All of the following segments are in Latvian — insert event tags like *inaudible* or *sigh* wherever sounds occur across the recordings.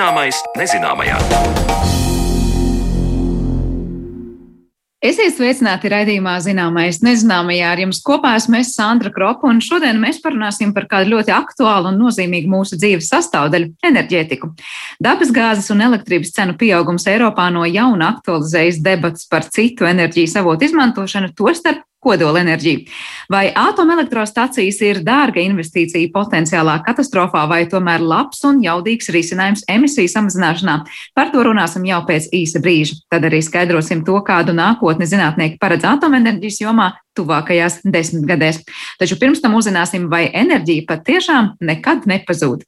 Zināmais nezināmajā. Esiet sveicināti raidījumā Zināmais nezināmajā. Ar jums kopā esmu es Sandra Kropa, un šodien mēs parunāsim par kādu ļoti aktuālu un nozīmīgu mūsu dzīves sastāvdaļu - enerģētiku. Dabasgāzes un elektrības cenu pieaugums Eiropā no jauna aktualizējas debats par citu enerģijas avotu izmantošanu, tostarp kodolenerģiju. Vai atomelektrostacijas ir dārga investīcija potenciālā katastrofā vai tomēr labs un jaudīgs risinājums emisiju samazināšanā? Par to runāsim jau pēc īsa brīža. Tad arī skaidrosim to, kādu nākotni zinātnieki paredz atomenerģijas jomā tuvākajās desmitgadēs. Taču pirms tam uzzināsim, vai enerģija patiešām nekad nepazūd.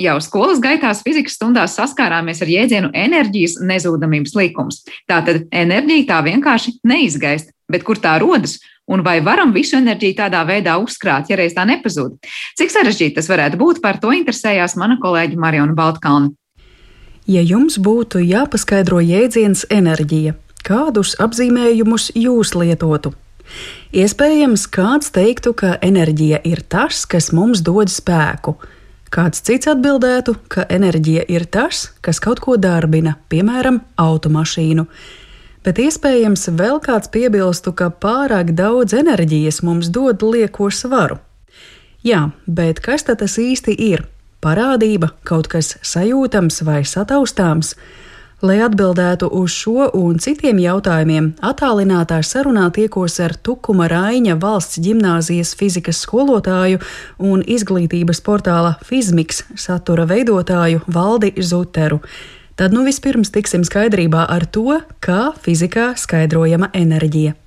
Jau skolas gaitās fizikas stundās saskārāmies ar jēdzienu enerģijas nezūdamības likums. Tātad enerģija tā vienkārši neizgaist, bet kur tā rodas un vai varam visu enerģiju tādā veidā uzkrāt, ja reiz tā nepazūd? Cik sarežģīti tas varētu būt, par to interesējās mana kolēģa Mariona Baltkalna. Ja jums būtu jāpaskaidro jēdziens enerģija, kādus apzīmējumus jūs lietotu? Iespējams, kāds teiktu, ka enerģija ir tas, kas mums dod spēku. Kāds cits atbildētu, ka enerģija ir tas, kas kaut ko darbina, piemēram, automašīnu. Bet iespējams, vēl kāds piebilstu, ka pārāk daudz enerģijas mums dod lieko svaru. Jā, bet kas tad tas īsti ir? Parādība, kaut kas sajūtams vai sataustāms. Lai atbildētu uz šo un citiem jautājumiem, attālinātā sarunā tiekos ar Tukuma Raiņa valsts ģimnāzijas fizikas skolotāju un izglītības portāla Fizmiks satura veidotāju Valdi Zuteru. Tad nu vispirms tiksim skaidrībā ar to, kā fizikā skaidrojama enerģija.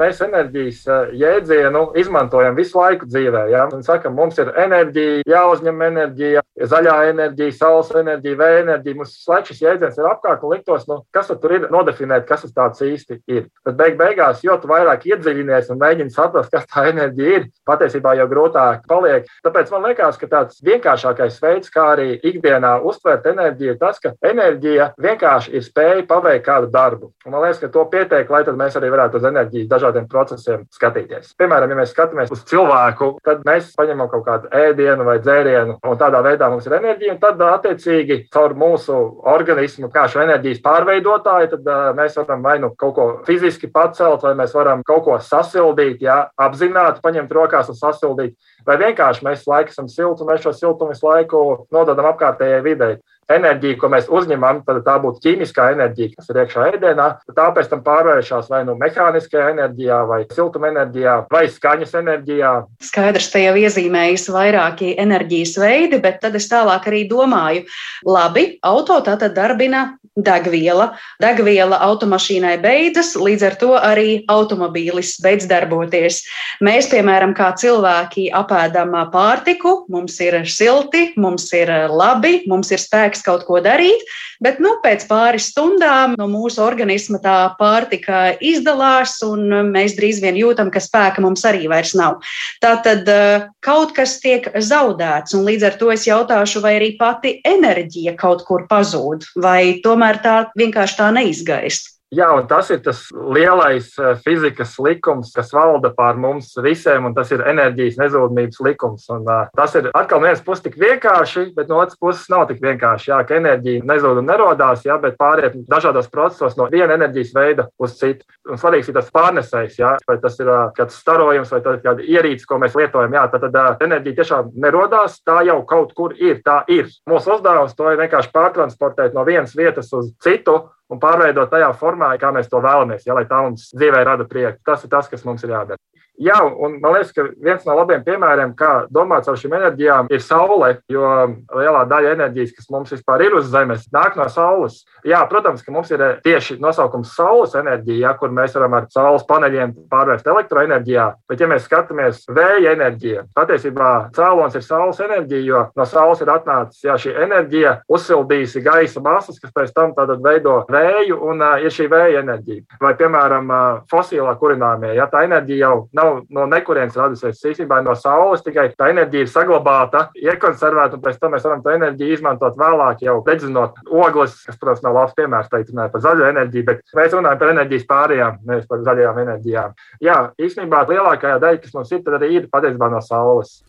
Mēs enerģijas eh, jēdzienu izmantojam visu laiku dzīvē. Ja? Mēs sakām, mums ir enerģija, jāuzņem enerģija, zaļā enerģija, saules enerģija, vēja enerģija. Mums laiku šis jēdziens ir apkārt un liktos, nu, kas tur ir nodefinēt, kas tas īsti ir. Bet beig beigās, jo vairāk iedziļinies un mēģini saprast, kas tā enerģija ir, patiesībā jau grūtāk paliek. Tāpēc man liekas, ka tāds vienkāršākais veids, kā arī ikdienā uztvert enerģiju, ir tas, ka enerģija vienkārši ir spēja paveikt kādu darbu. Un man liekas, ka to pietiek, lai mēs arī varētu uz enerģijas dažādiem procesiem skatīties. Piemēram, ja mēs skatāmies uz cilvēku, tad mēs paņemam kaut kādu ēdienu vai dzērienu, un tādā veidā mums ir enerģija, un tad attiecīgi caur mūsu organismu, kā šo enerģijas pārveidotāju, tad mēs varam vai nu kaut ko fiziski pacelt, vai mēs varam kaut ko sasildīt, ja apzināti paņemt rokās un sasildīt, vai vienkārši mēs laikam esam silti un mēs šo siltumu visu laiku nododam apkārtējai videi enerģija, ko mēs uzņemam, tad tā būtu ķīmiskā enerģija, kas ir iekšā ēdienā. Tā pēc tam pārvēršas vai nu mehāniskajā enerģijā, vai siltumenerģijā, vai skaņas enerģijā. Skaidrs, te jau iezīmējas vairāki enerģijas veidi, bet tad es tālāk arī domāju, labi, auto tātad darbina degviela. Degviela automašīnai beidzas, līdz ar to arī automobīlis beidz darboties. Mēs, piemēram, kā cilvēki apēdam pārtiku, mums ir silti, mums ir labi, mums ir spēks kaut ko darīt, bet nu, pēc pāris stundām no mūsu organisma tā pārtika izdalās, un mēs drīz vien jūtam, ka spēka mums arī vairs nav. Tātad eh, kaut kas tiek zaudēts, un līdz ar to es jautāšu, vai arī pati enerģija kaut kur pazūd, vai tomēr tā vienkārši tā neizgaist. Jā, un tas ir tas lielais eh, fizikas likums, kas valda pār mums visiem, un tas ir enerģijas nezudamības likums. Un, uh, tas ir atkal no vienas puses tik vienkārši, bet no otras puses nav tik vienkārši. Jā, ka enerģija nezūd un nerodās, jā, bet pāriet dažādos procesos no viena enerģijas veida uz citu. Un svarīgs ir tas pārnesējs, jā, vai tas ir uh, kāds starojums vai kāda ierīce, ko mēs lietojam. Jā, tad, tad uh, enerģija tiešām nerodās, tā jau kaut kur ir. Tā ir. Mūsu uzdevums to ir vienkārši pārtransportēt no vienas vietas uz citu un pārveidot tajā formā, kā mēs to vēlamies, ja, lai tā mums dzīvē rada prieku. Tas ir tas, kas mums ir jādara. Jā, un man liekas, ka viens no labiem piemēriem, kā domāt par šīm enerģijām, ir saule. Jo lielā daļa enerģijas, kas mums vispār ir uz Zemes, nāk no saules. Jā, protams, ka mums ir eh, tieši nosaukums saules enerģija, ja, kur mēs varam ar saules paneļiem pārvērst elektroenerģijā. Bet, ja mēs skatāmies vēja enerģiju, patiesībā cēlons ir saules enerģija, jo no saules ir atnācis jā, šī enerģija, uzsildījusi gaisa masas, kas pēc tam veido vēju, un uh, ir šī vēja enerģija. Vai, piemēram, uh, fosilā kurināmie, ja tā enerģija jau nav nav no nekurienes radusies. Īstenībā no saules tikai tā enerģija ir saglabāta, iekonservēta, un pēc tam mēs varam to enerģiju izmantot vēlāk, jau dedzinot ogles, kas, protams, nav labs piemērs teikt par zaļo enerģiju, bet mēs runājam par enerģijas pārējām, nevis par zaļajām enerģijām. Jā, īstenībā lielākā daļa, kas mums ir, arī ir patiesībā no saules.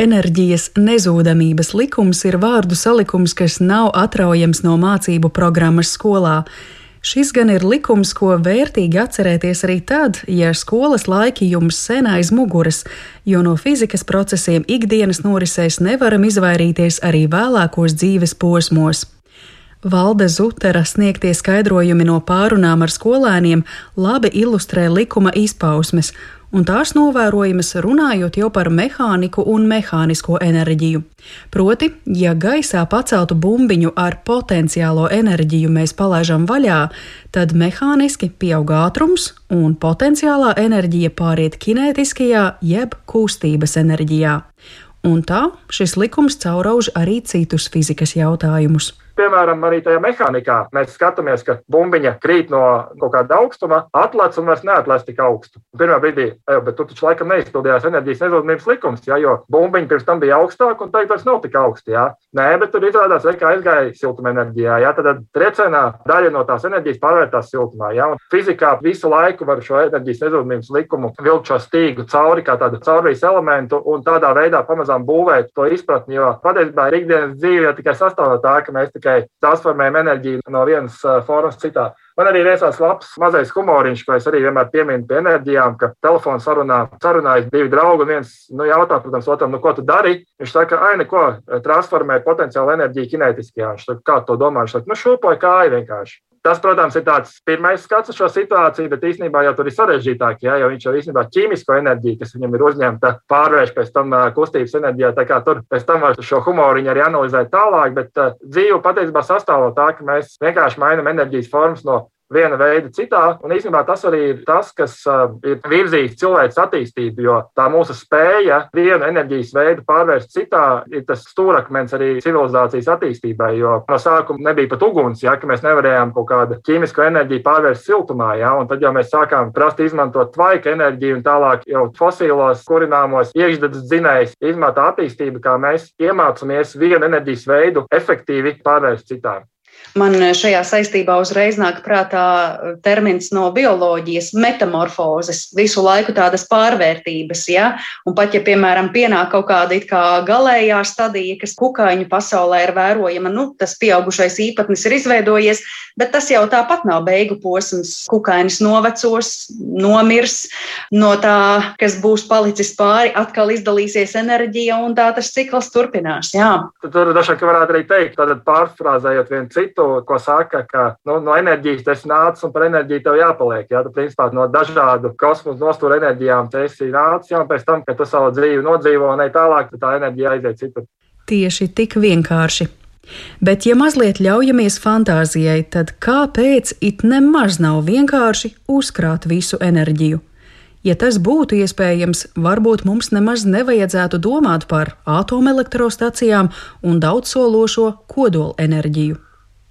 Enerģijas nezūdamības likums ir vārdu salikums, kas nav atraujams no mācību programmas skolā. Šis gan ir likums, ko vērtīgi atcerēties arī tad, ja skolas laiki jums sen aiz muguras, jo no fizikas procesiem ikdienas norisēs nevaram izvairīties arī vēlākos dzīves posmos. Valde Zutera sniegtie skaidrojumi no pārunām ar skolēniem labi ilustrē likuma izpausmes, un tās novērojamas runājot jau par mehāniku un mehānisko enerģiju. Proti, ja gaisā paceltu bumbiņu ar potenciālo enerģiju mēs palaidām vaļā, tad mehāniski pieaug ātrums un potenciālā enerģija pāriet kinētiskajā jeb kustības enerģijā. Un tā šis likums caurauž arī citus fizikas jautājumus piemēram, arī tajā mehānikā mēs skatāmies, ka bumbiņa krīt no kaut kāda augstuma, atlec un vairs neatlec tik augstu. Pirmā brīdī, bet tu taču laikam neizpildījās enerģijas nezudumības likums, jā, jo bumbiņa pirms tam bija augstāka un tagad vairs nav tik augsta. Jā. Nē, bet tur izrādās, ka aizgāja siltumenerģijā. Jā, tad triecienā daļa no tās enerģijas pārvērtās siltumā. Jā, un fizikā visu laiku var šo enerģijas nezudumības likumu vilkt šo stīgu cauri kā tādu caurvīs elementu un tādā veidā pamazām būvēt to izpratni, jo patiesībā ikdienas dzīve tikai sastāv no tā, ka mēs tikai transformējam enerģiju no vienas formas citā. Man arī riesās labs mazais humoriņš, ko es arī vienmēr pieminu pie enerģijām, ka telefona sarunā sarunājas divi draugi, viens nu, jautā, protams, otram, nu, ko tu dari? Viņš saka, ai, neko, transformē potenciālu enerģiju kinētiskajā. Viņš saka, kā to domā? Viņš saka, nu, šūpoja kāju vienkārši. Tas, protams, ir tāds pirmais skats uz šo situāciju, bet īstenībā jau tur ir sarežģītāk, ja, jo viņš jau īstenībā ķīmisko enerģiju, kas viņam ir uzņemta, pārvērš pēc tam kustības enerģijā. Tā kā tur pēc tam var šo humoriņu arī analizēt tālāk, bet dzīve patiesībā sastāv no tā, ka mēs vienkārši mainām enerģijas formas no viena veida citā. Un īstenībā tas arī ir tas, kas uh, ir virzījis cilvēks attīstību, jo tā mūsu spēja vienu enerģijas veidu pārvērst citā ir tas stūrakmens arī civilizācijas attīstībai. Jo no sākuma nebija pat uguns, ja mēs nevarējām kaut kādu ķīmisko enerģiju pārvērst siltumā, ja, un tad jau mēs sākām prast izmantot tvaika enerģiju un tālāk jau fosilos kurināmos iekšzemes dzinējus. Izmā tā attīstība, kā mēs iemācāmies vienu enerģijas veidu efektīvi pārvērst citā. Man šajā saistībā uzreiz nāk prātā termins no bioloģijas - metamorfozes, visu laiku tādas pārvērtības. Ja? Un pat ja, piemēram, pienāk kaut kāda kā galējā stadija, kas kukaiņu pasaulē ir vērojama, nu, tas pieaugušais īpatnis ir izveidojies, bet tas jau tāpat nav beigu posms. Kukainis novecos, nomirs, no tā, kas būs palicis pāri, atkal izdalīsies enerģija, un tā tas cikls turpinās. Jā. Tur dažāk varētu arī teikt, tad pārfrāzējot vienu citu citu, ko saka, ka nu, no enerģijas tas nācis un par enerģiju tev jāpaliek. Jā, tu principā no dažādu kosmosa nostūra enerģijām tas ir nācis, un pēc tam, kad tu savu dzīvi nodzīvo un ej tālāk, tad tā enerģija aiziet citur. Tieši tik vienkārši. Bet, ja mazliet ļaujamies fantāzijai, tad kāpēc it nemaz nav vienkārši uzkrāt visu enerģiju? Ja tas būtu iespējams, varbūt mums nemaz nevajadzētu domāt par atomelektrostacijām un daudzsološo kodolenerģiju.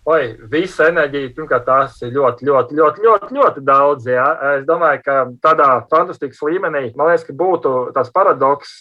Oi, visa enerģija, pirmkārt, tās ir ļoti, ļoti, ļoti, ļoti, ļoti daudz. Jā. Es domāju, ka tādā fantastikas līmenī, man liekas, ka būtu tāds paradoks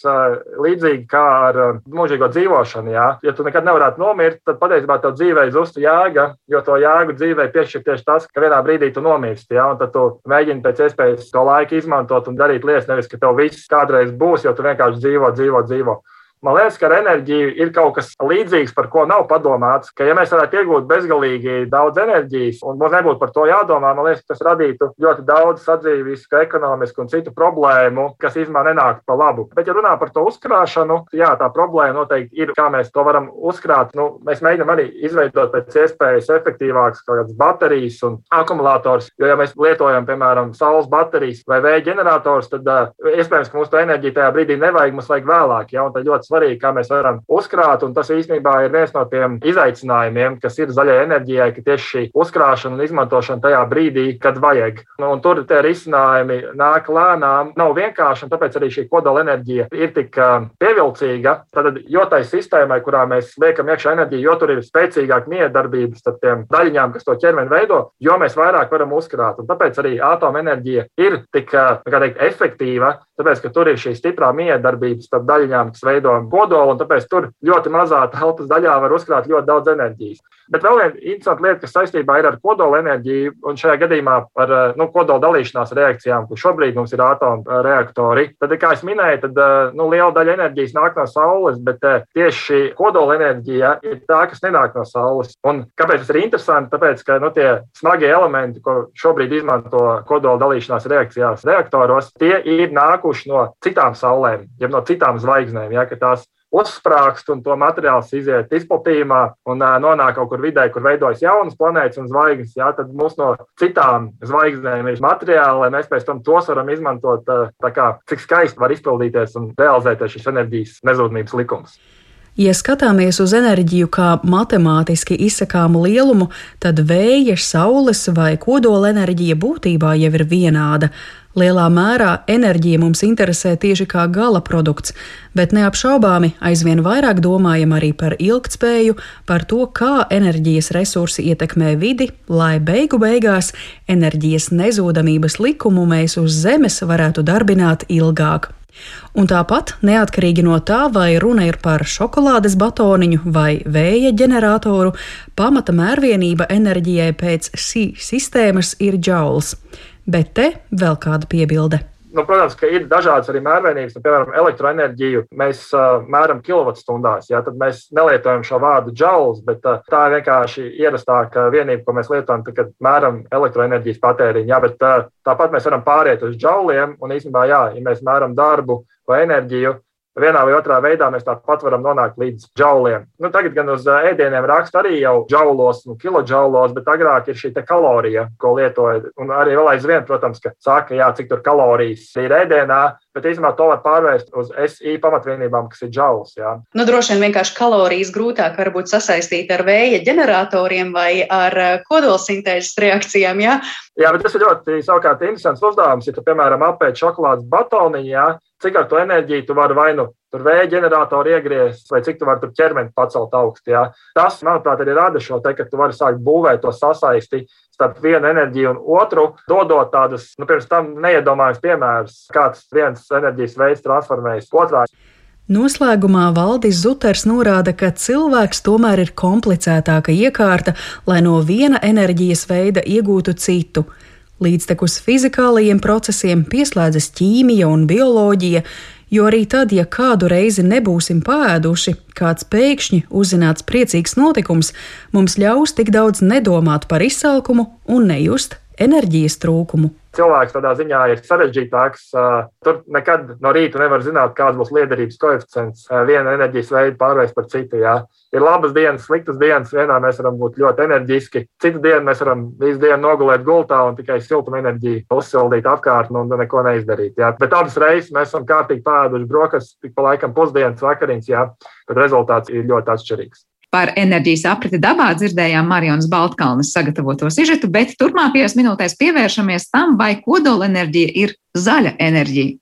līdzīgi kā ar mūžīgo dzīvošanu. Jā. Ja tu nekad nevarētu nomirt, tad patiesībā tev dzīvē zustu jēga, jo to jēgu dzīvē piešķir tieši tas, ka vienā brīdī tu nomirsti. Jā, tad tu mēģini pēc iespējas to laiku izmantot un darīt lietas, nevis ka tev viss kādreiz būs, jo tu vienkārši dzīvo, dzīvo, dzīvo. Man liekas, ka ar enerģiju ir kaut kas līdzīgs, par ko nav padomāts. Ka, ja mēs varētu iegūt bezgalīgi daudz enerģijas, un mums nebūtu par to jādomā, man liekas, tas radītu ļoti daudz sadzīvisku, ekonomisku un citu problēmu, kas īstenībā nenāktu pa labu. Bet, ja runā par to uzkrāšanu, jā, tā problēma noteikti ir, kā mēs to varam uzkrāt. Nu, mēs mēģinām arī izveidot pēc iespējas efektīvākas kaut kādas baterijas un akumulators. Jo, ja mēs lietojam, piemēram, saules baterijas vai vēja ģenerators, tad uh, iespējams, ka mums to enerģiju tajā brīdī nevajag, mums vajag vēlāk. Ja? Svarīgi, kā mēs varam uzkrāt. Tas īstenībā ir viens no tiem izaicinājumiem, kas ir zaļai enerģijai, ka tieši šī uzkrāšana un izmantošana tajā brīdī, kad vajag. Nu, tur tie risinājumi nāk lēnām, nav vienkārši, un tāpēc arī šī kodola enerģija ir tik pievilcīga. Tad, jo tai sistēmai, kurā mēs liekam iekšā enerģiju, jo tur ir spēcīgāka miedarbības starp tiem daļiņām, kas to ķermeni veido, jo mēs vairāk varam uzkrāt. Un tāpēc arī atomenerģija ir tik teikt, efektīva, tāpēc, ka tur ir šī stiprā miedarbība starp daļiņām, kas veido kodolu, un tāpēc tur ļoti mazā telpas daļā var uzkrāt ļoti daudz enerģijas. Bet vēl viena interesanta lieta, kas saistībā ir ar kodola enerģiju, un šajā gadījumā par nu, kodola dalīšanās reakcijām, kur šobrīd mums ir atomu reaktori. Tad, kā jau minēju, tad nu, liela daļa enerģijas nāk no Saules, bet tieši kodola enerģija ir tā, kas nenāk no Saules. Un kāpēc tas ir interesanti? Tāpēc, ka nu, tie smagie elementi, ko šobrīd izmanto kodola dalīšanās reakcijās reaktoros, tie ir nākuši no citām saulēm, jeb no citām zvaigznēm. Ja, uzsprāgst un to materiāls iziet izplatījumā un nonāk kaut kur vidē, kur veidojas jaunas planētas un zvaigznes. Jā, tad mums no citām zvaigznēm ir materiāli, lai mēs pēc tam tos varam izmantot, kā, cik skaisti var izpildīties un realizēties šis enerģijas nezudumības likums. Ja skatāmies uz enerģiju kā matemātiski izsakāmu lielumu, tad vēja, saules vai kodola enerģija būtībā jau ir vienāda. Lielā mērā enerģija mums interesē tieši kā gala produkts, bet neapšaubāmi aizvien vairāk domājam arī par ilgtspēju, par to, kā enerģijas resursi ietekmē vidi, lai beigu beigās enerģijas nezūdamības likumu mēs uz Zemes varētu darbināt ilgāk. Un tāpat, neatkarīgi no tā, vai runa ir par šokolādes batoniņu vai vēja ģeneratoru, pamata mērvienība enerģijai pēc SI sistēmas ir džauls. Bet te vēl kāda piebilde. Nu, protams, ka ir dažādas arī mērvienības. Nu, piemēram, elektroenerģiju mēs uh, mēram kilovatstundās. Ja, tad mēs nelietojam šo vārdu džauls, bet uh, tā ir vienkārši ierastāka vienība, ko mēs lietojam, tad, kad mēram elektroenerģijas patēriņu. Ja, bet, uh, tāpat mēs varam pāriet uz džauliem. Un īstenībā, jā, ja mēs mēram darbu vai enerģiju, vienā vai otrā veidā mēs tāpat varam nonākt līdz džauliem. Nu, tagad gan uz ēdieniem raksta arī jau džaulos un kilodžaulos, bet agrāk ir šī kalorija, ko lietoja. Un arī vēl aizvien, protams, ka saka, jā, cik tur kalorijas ir ēdienā, bet īstenībā to var pārvērst uz SI pamatvienībām, kas ir džauls. Jā. Nu, droši vien vienkārši kalorijas grūtāk varbūt sasaistīt ar vēja ģeneratoriem vai ar kodolsintēzes reakcijām. Jā? jā, bet tas ir ļoti savukārt interesants uzdevums. Ja tu, piemēram, apēdi šokolādes batoniņu, cik ar to enerģiju tu vari vai nu tur vēja ģeneratoru iegriezt, vai cik tu vari tur ķermeni pacelt augstu. Ja? Tas, manuprāt, arī rada šo te, ka tu vari sākt būvēt to sasaisti starp vienu enerģiju un otru, dodot tādus, nu, pirms tam neiedomājams piemērus, kāds viens enerģijas veids transformējas otrā. Noslēgumā Valdis Zuters norāda, ka cilvēks tomēr ir komplicētāka iekārta, lai no viena enerģijas veida iegūtu citu. Līdztekus fizikālajiem procesiem pieslēdzas ķīmija un bioloģija, jo arī tad, ja kādu reizi nebūsim pēduši, kāds pēkšņi uzzināts priecīgs notikums mums ļaus tik daudz nedomāt par izsalkumu un nejust enerģijas trūkumu cilvēks tādā ziņā ir sarežģītāks. Tur nekad no rīta nevar zināt, kāds būs liederības koeficients. Viena enerģijas veida pārvērst par citu. Jā. Ir labas dienas, sliktas dienas. Vienā mēs varam būt ļoti enerģiski, citu dienu mēs varam visu dienu nogulēt gultā un tikai siltuma enerģiju uzsildīt apkārt un neko neizdarīt. Jā. Bet abas reizes mēs esam kārtīgi pēduši brokastis, tik pa laikam pusdienas vakariņas, jā, bet rezultāts ir ļoti atšķirīgs. Par enerģijas apriti dabā dzirdējām Marijas Baltkalnes sagatavoto sižetu, bet turpmākajās minūtēs pievēršamies tam, vai kodolenerģija ir zaļa enerģija.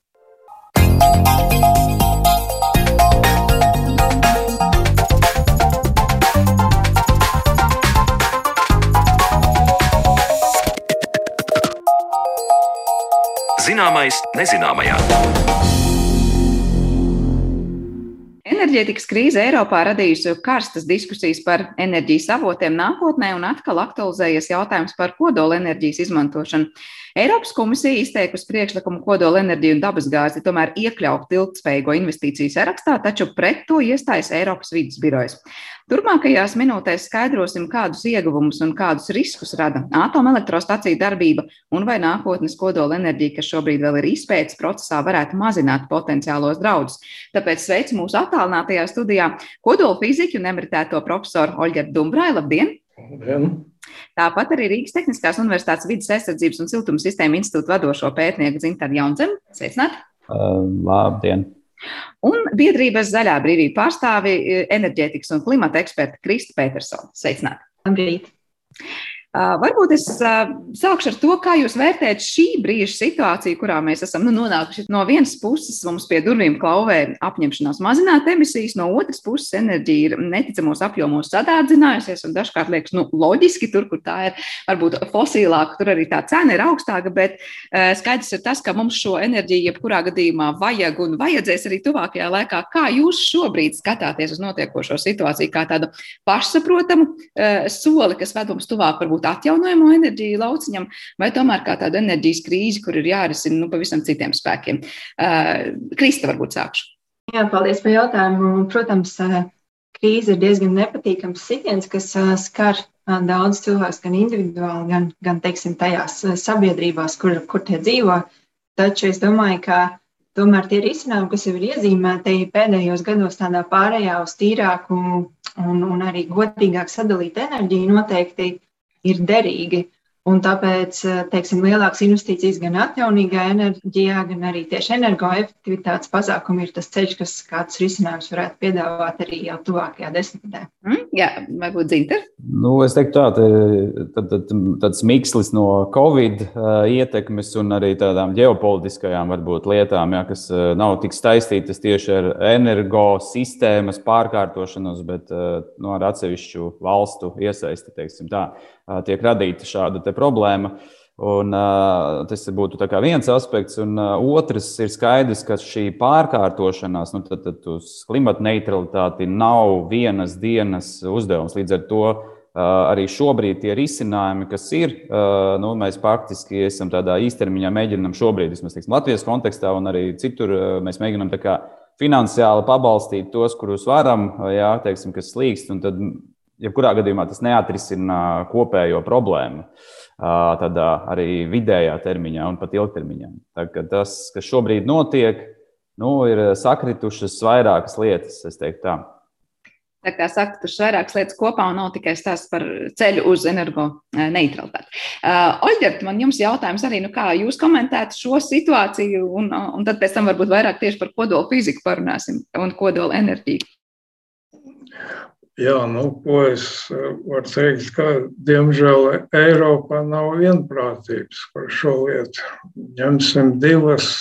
Zināmais nezināmajā. Enerģētikas krīze Eiropā radījusi karstas diskusijas par enerģijas avotiem nākotnē un atkal aktualizējies jautājums par kodolenerģijas izmantošanu. Eiropas komisija izteikusi priekšlikumu kodola enerģiju un dabasgāzi tomēr iekļaut ilgspējīgo investīciju sarakstā, taču pret to iestājas Eiropas vidas birojas. Turpmākajās minūtēs skaidrosim, kādus ieguvumus un kādus riskus rada atomelektrostaciju darbība un vai nākotnes kodola enerģija, kas šobrīd vēl ir izpētes procesā, varētu mazināt potenciālos draudus. Tāpēc sveicu mūsu attālinātajā studijā kodola fiziku un emeritēto profesoru Oļģertu Dumbrai. Labdien! Labdien! Tāpat arī Rīgas Tehniskās Universitātes vidas aizsardzības un siltuma sistēma institūta vadošo pētnieku Zintāru Jaunzemu. Sveicināti! Uh, labdien! Un biedrības zaļā brīvība pārstāvi enerģētikas un klimata eksperta Krista Petersona. Sveicināti! Labrīt! Varbūt es sākšu ar to, kā jūs vērtējat šī brīža situāciju, kurā mēs esam nu, nonākuši. No vienas puses mums pie durvīm klauvē apņemšanās mazināt emisijas, no otras puses enerģija ir neticamos apjomos sadārdzinājusies, un dažkārt liekas, nu, loģiski tur, kur tā ir varbūt fosilāka, tur arī tā cena ir augstāka, bet skaidrs ir tas, ka mums šo enerģiju jebkurā gadījumā vajag un vajadzēs arī tuvākajā laikā. Kā jūs šobrīd skatāties uz notiekošo situāciju, kā tādu pašsaprotamu soli, kas ved mums tuvāk varbūt atjaunojamo enerģiju lauciņam, vai tomēr kā tādu enerģijas krīzi, kur ir jārisina nu, pavisam citiem spēkiem. Uh, Krista, varbūt sākšu. Jā, paldies par jautājumu. Protams, krīze ir diezgan nepatīkams sitiens, kas skar daudz cilvēku, gan individuāli, gan, gan teiksim, tajās sabiedrībās, kur, kur tie dzīvo. Taču es domāju, ka tomēr tie risinājumi, kas jau ir iezīmēti pēdējos gados, tādā pārējā uz tīrāku un, un arī godīgāk sadalīt enerģiju, noteikti ir derīgi. Un tāpēc, eh, teiksim, lielākas investīcijas gan atjaunīgā enerģijā, gan arī tieši energoefektivitātes pasākumi ir tas ceļš, kas kāds risinājums varētu piedāvāt arī jau tuvākajā desmitgadē. Mm, jā, varbūt dzīve. Nu, es teiktu, tā tad, tad, tāds mikslis no Covid uh, ietekmes un arī tādām ģeopolitiskajām varbūt lietām, jā, kas uh, nav tik saistītas tieši ar energosistēmas pārkārtošanos, bet nu, ar atsevišķu valstu iesaisti, teiksim tā tiek radīta šāda problēma. Un, uh, tas būtu viens aspekts, un uh, otrs ir skaidrs, ka šī pārkārtošanās, nu, tad, tad klimata neutralitāti nav vienas dienas uzdevums. Līdz ar to uh, arī šobrīd tie risinājumi, kas ir, uh, nu, mēs faktiski esam tādā īstermiņā mēģinām šobrīd, vismaz teiksim, Latvijas kontekstā, un arī citur uh, mēs mēģinām finansiāli pabalstīt tos, kurus varam, jā, teiksim, kas slīkst. Tad jebkurā gadījumā tas neatrisina kopējo problēmu. Tad arī vidējā termiņā un pat ilgtermiņā. Tad tas, kas šobrīd notiek, nu, ir sakritušas vairākas lietas, es teiktu tā. Tā kā sakritušas vairākas lietas kopā un nav tikai stāsts par ceļu uz energo neutralitāti. Uh, Oļģert, man jums jautājums arī, nu kā jūs komentētu šo situāciju, un, un tad pēc tam varbūt vairāk tieši par kodolu fiziku parunāsim un kodolu enerģiju. Jā, nu, ko es eh, varu teikt, ka diemžēl Eiropā nav vienprātības par šo lietu. Ņemsim divas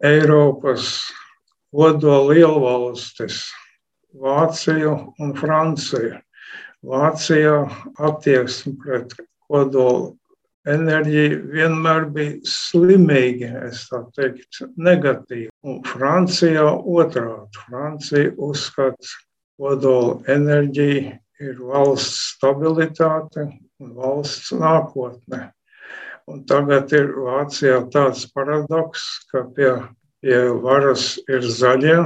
Eiropas kodola lielvalstis - Vāciju un Franciju. Vācijā attieksme pret kodola enerģiju vienmēr bija slimīga, es tā teiktu, negatīva. Un Francijā otrādi. Francija uzskata, kodola enerģija ir valsts stabilitāte un valsts nākotne. Un tagad ir Vācijā tāds paradoks, ka pie, pie varas ir zaļie,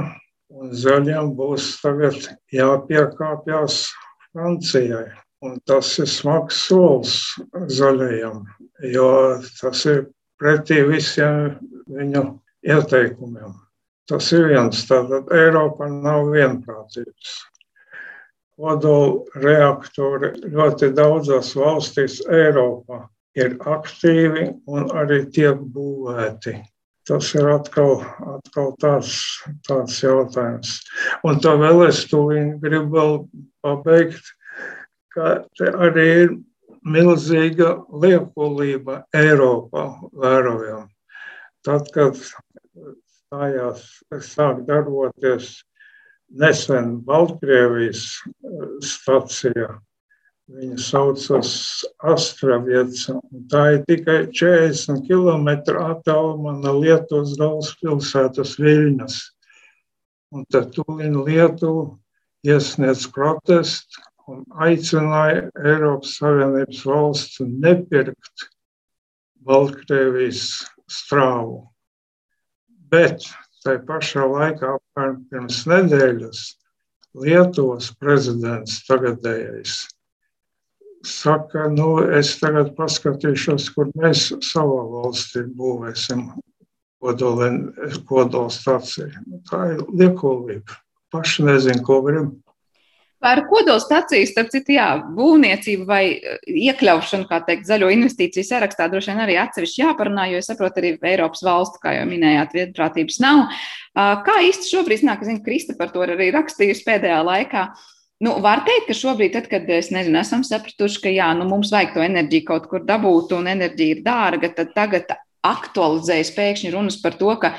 un zaļiem būs tagad jāpiekāpjas Francijai. Un tas ir smags solis zaļajiem, jo tas ir pretī visiem viņu ieteikumiem. Tas ir viens. Tātad Eiropā nav vienprātības. Kodola reaktori ļoti daudzās valstīs Eiropā ir aktīvi un arī tiek būvēti. Tas ir atkal, atkal tāds, tāds jautājums. Un tā vēl es to gribu vēl pabeigt, ka te arī ir milzīga liekulība Eiropā vērojama. Tad, kad stājās, sāk darboties nesen Baltkrievijas eh, stacija. Viņa saucas Astravieca. Tā ir tikai 40 km attālumā no Lietuvas galvaspilsētas Viļņas. Un tad Tūlina Lietuva iesniedz protestu un aicināja Eiropas Savienības valsts nepirkt Baltkrievijas strāvu. Bet tai pašā laikā, apmēram pirms nedēļas, Lietuvas prezidents tagadējais saka, nu, es tagad paskatīšos, kur mēs savā valstī būvēsim kodolstāciju. Tā ir liekulība. Paši nezinu, ko grib. Par kodolstaciju, starp citu, jā, būvniecību vai eh, iekļaušanu, kā teikt, zaļo investīciju sarakstā droši vien arī atsevišķi jāparunā, jo es saprotu, arī Eiropas valstu, kā jau minējāt, vienprātības nav. Kā īsti šobrīd nāk, zinu, Krista par to arī rakstījusi pēdējā laikā. Nu, var teikt, ka šobrīd, tad, kad nezinu, esam sapratuši, ka jā, nu, mums vajag to enerģiju kaut kur dabūt, un enerģija ir dārga, tad tagad aktualizējas pēkšņi runas par to, ka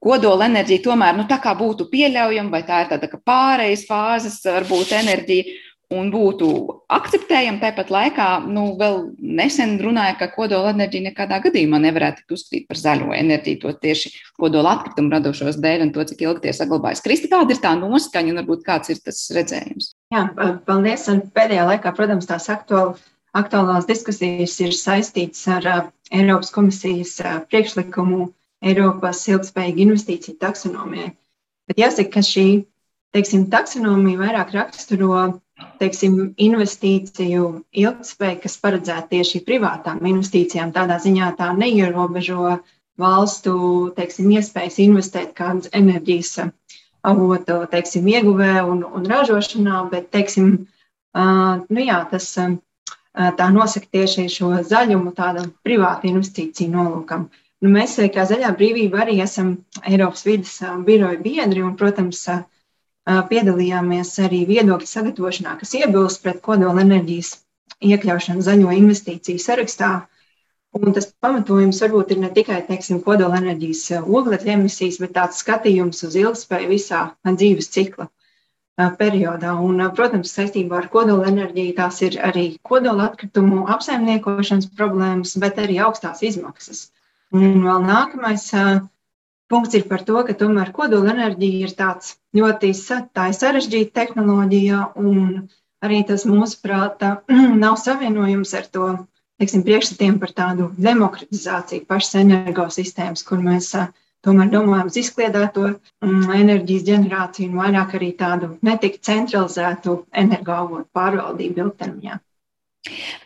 kodola enerģija tomēr nu, būtu pieļaujama, vai tā ir tāda pārejas fāzes, varbūt enerģija un būtu akceptējama. Tāpat laikā, nu, vēl nesen runāja, ka kodola enerģija nekādā gadījumā nevarētu tikt uzskatīta par zaļo enerģiju, to tieši kodola atkritumu radošos dēļ un to, cik ilgi tie saglabājas. Kristi, kāda ir tā noskaņa un varbūt kāds ir tas redzējums? Jā, paldies. Un pēdējā laikā, protams, tās aktuāli, aktuālās diskusijas ir saistītas ar Eiropas komisijas priekšlikumu Eiropas ilgspējīgu investīciju taksonomijai. Bet jāsaka, ka šī teiksim, taksonomija vairāk raksturo teiksim, investīciju ilgspēju, kas paredzēta tieši privātām investīcijām. Tādā ziņā tā neierobežo valstu teiksim, iespējas investēt kādas enerģijas avotu teiksim, ieguvē un, un ražošanā, bet teiksim, nu jā, tas tā nosaka tieši šo zaļumu tādam privātu investīciju nolūkam. Nu, mēs, kā Zaļā brīvība, arī esam Eiropas vidas biroja biedri un, protams, piedalījāmies arī viedokļu sagatavošanā, kas iebilst pret kodolenerģijas iekļaušanu zaļo investīciju sarakstā. Un tas pamatojums varbūt ir ne tikai teiksim, kodolenerģijas oglekļa emisijas, bet tāds skatījums uz ilgspēju visā dzīves cikla periodā. Un, protams, saistībā ar kodolenerģiju tās ir arī kodola atkritumu apsaimniekošanas problēmas, bet arī augstās izmaksas. Un vēl nākamais punkts ir par to, ka tomēr kodolenerģija ir tāds ļoti tā ir sarežģīta tehnoloģija, un arī tas mūsuprāt *clears throat* nav savienojums ar to teiksim, priekšstatiem par tādu demokratizāciju pašas energosistēmas, kur mēs tomēr domājam uz izkliedēto mm, enerģijas ģenerāciju un vairāk arī tādu netik centralizētu energoavotu pārvaldību ilgtermiņā.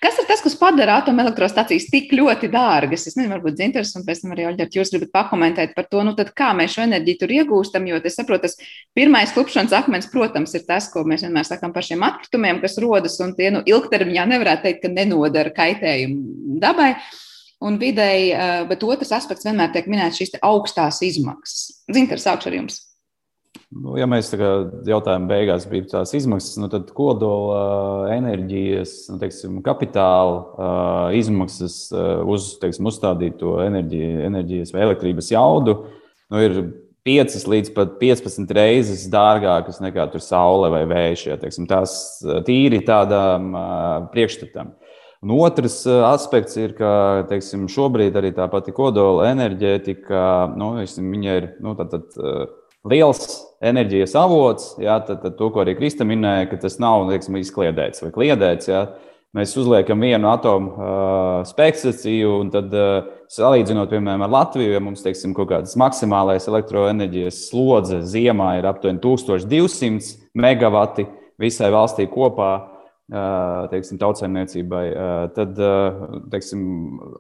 Kas ir tas, kas padara atomelektrostacijas tik ļoti dārgas? Es nezinu, varbūt Dzinters un pēc tam arī Oļģert, jūs gribat pakomentēt par to, nu tad kā mēs šo enerģiju tur iegūstam, jo es saprotu, tas pirmais klupšanas akmens, protams, ir tas, ko mēs vienmēr sakām par šiem atkritumiem, kas rodas un tie, nu, ilgtermiņā nevarētu teikt, ka nenodara kaitējumu dabai un videi, eh, bet otrs aspekts vienmēr tiek minēts šīs augstās izmaksas. Dzinters, sākšu ar jums. Nu, ja mēs jautājām, beigās bija tās izmaksas, nu, tad kodola enerģijas, nu, teiksim, kapitāla uh, izmaksas uh, uz teiksim, uzstādīto enerģiju, enerģijas vai elektrības jaudu nu, ir 5 līdz pat 15 reizes dārgākas nekā saule vai vējš. Ja, teiksim, tās tīri tādām uh, priekšstatām. Un otrs aspekts ir, ka teiksim, šobrīd arī tā pati kodola enerģētika, nu, viņa ir nu, tā, tā, liels enerģijas avots, jā, tad, tad to, ko arī Krista minēja, ka tas nav teiksim, izkliedēts vai kliedēts. Jā. Mēs uzliekam vienu atomu uh, spēkstaciju, un tad, uh, salīdzinot, piemēram, ar Latviju, ja mums teiksim, kaut kādas maksimālais elektroenerģijas slodze ziemā ir aptuveni 1200 megawati visai valstī kopā, teiksim, tautsēmniecībai, tad teiksim,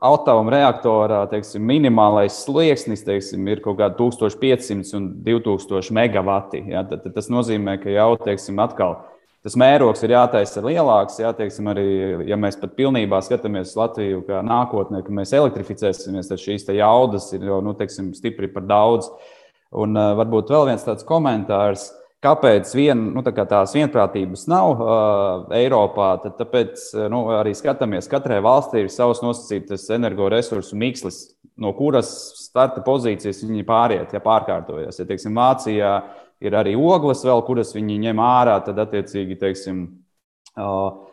automašīnu reaktorā teiksim, minimālais slieksnis teiksim, ir kaut kāda 1500 un 2000 megawati. Ja? Tad, tad tas nozīmē, ka jau teiksim, atkal, tas mērogs ir jātaisa lielāks. Jā, teiksim, arī, ja mēs pat pilnībā skatāmies Latviju kā nākotnē, ka mēs elektrificēsimies, tad šīs jaudas ir jau nu, teiksim, stipri par daudz. Un uh, varbūt vēl viens tāds komentārs. Uh, Kāpēc vien, nu, tā tās vienprātības nav uh, Eiropā? Tad, tāpēc nu, arī skatāmies, katrai valstī ir savs nosacītas energoresursu mikslis, no kuras starta pozīcijas viņi pāriet, ja pārkārtojas. Ja, teiksim, Vācijā ir arī ogles, vēl, kuras viņi ņem ārā, tad attiecīgi teiksim, uh,